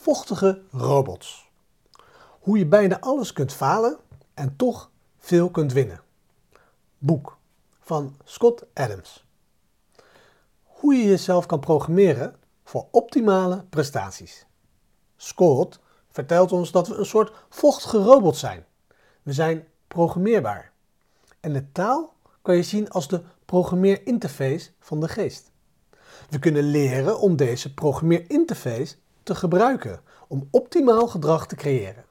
vochtige robots. Hoe je bijna alles kunt falen en toch veel kunt winnen. Boek van Scott Adams. Hoe je jezelf kan programmeren voor optimale prestaties. Scott vertelt ons dat we een soort vochtige robot zijn. We zijn programmeerbaar. En de taal kan je zien als de programmeerinterface van de geest. We kunnen leren om deze programmeerinterface te gebruiken om optimaal gedrag te creëren.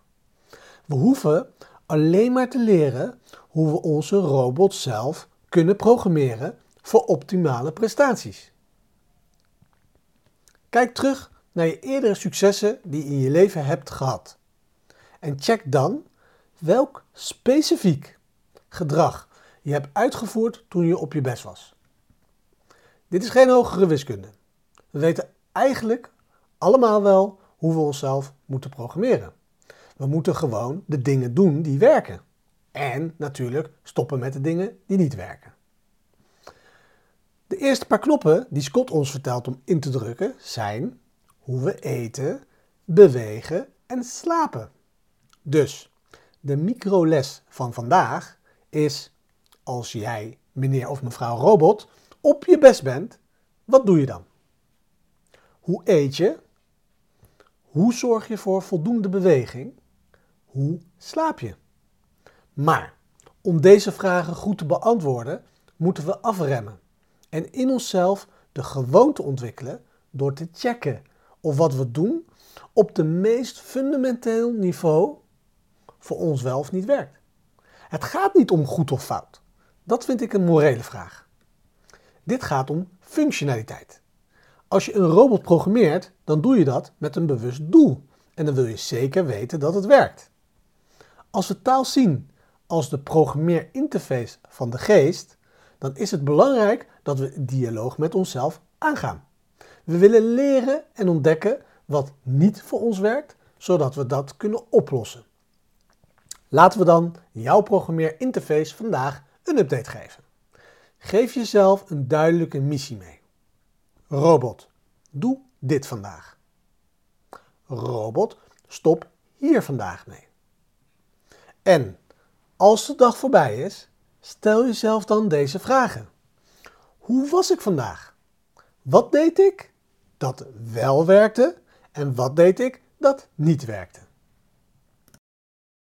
We hoeven alleen maar te leren hoe we onze robot zelf kunnen programmeren voor optimale prestaties. Kijk terug naar je eerdere successen die je in je leven hebt gehad. En check dan welk specifiek gedrag je hebt uitgevoerd toen je op je best was. Dit is geen hogere wiskunde. We weten eigenlijk allemaal wel hoe we onszelf moeten programmeren. We moeten gewoon de dingen doen die werken. En natuurlijk stoppen met de dingen die niet werken. De eerste paar knoppen die Scott ons vertelt om in te drukken zijn hoe we eten, bewegen en slapen. Dus de microles van vandaag is als jij, meneer of mevrouw robot, op je best bent, wat doe je dan? Hoe eet je? Hoe zorg je voor voldoende beweging? Hoe slaap je? Maar om deze vragen goed te beantwoorden, moeten we afremmen en in onszelf de gewoonte ontwikkelen door te checken of wat we doen op de meest fundamenteel niveau voor ons wel of niet werkt. Het gaat niet om goed of fout. Dat vind ik een morele vraag. Dit gaat om functionaliteit. Als je een robot programmeert, dan doe je dat met een bewust doel. En dan wil je zeker weten dat het werkt. Als we taal zien als de programmeerinterface van de geest, dan is het belangrijk dat we dialoog met onszelf aangaan. We willen leren en ontdekken wat niet voor ons werkt, zodat we dat kunnen oplossen. Laten we dan jouw programmeerinterface vandaag een update geven. Geef jezelf een duidelijke missie mee. Robot, doe dit vandaag. Robot, stop hier vandaag mee. En als de dag voorbij is, stel jezelf dan deze vragen. Hoe was ik vandaag? Wat deed ik dat wel werkte en wat deed ik dat niet werkte?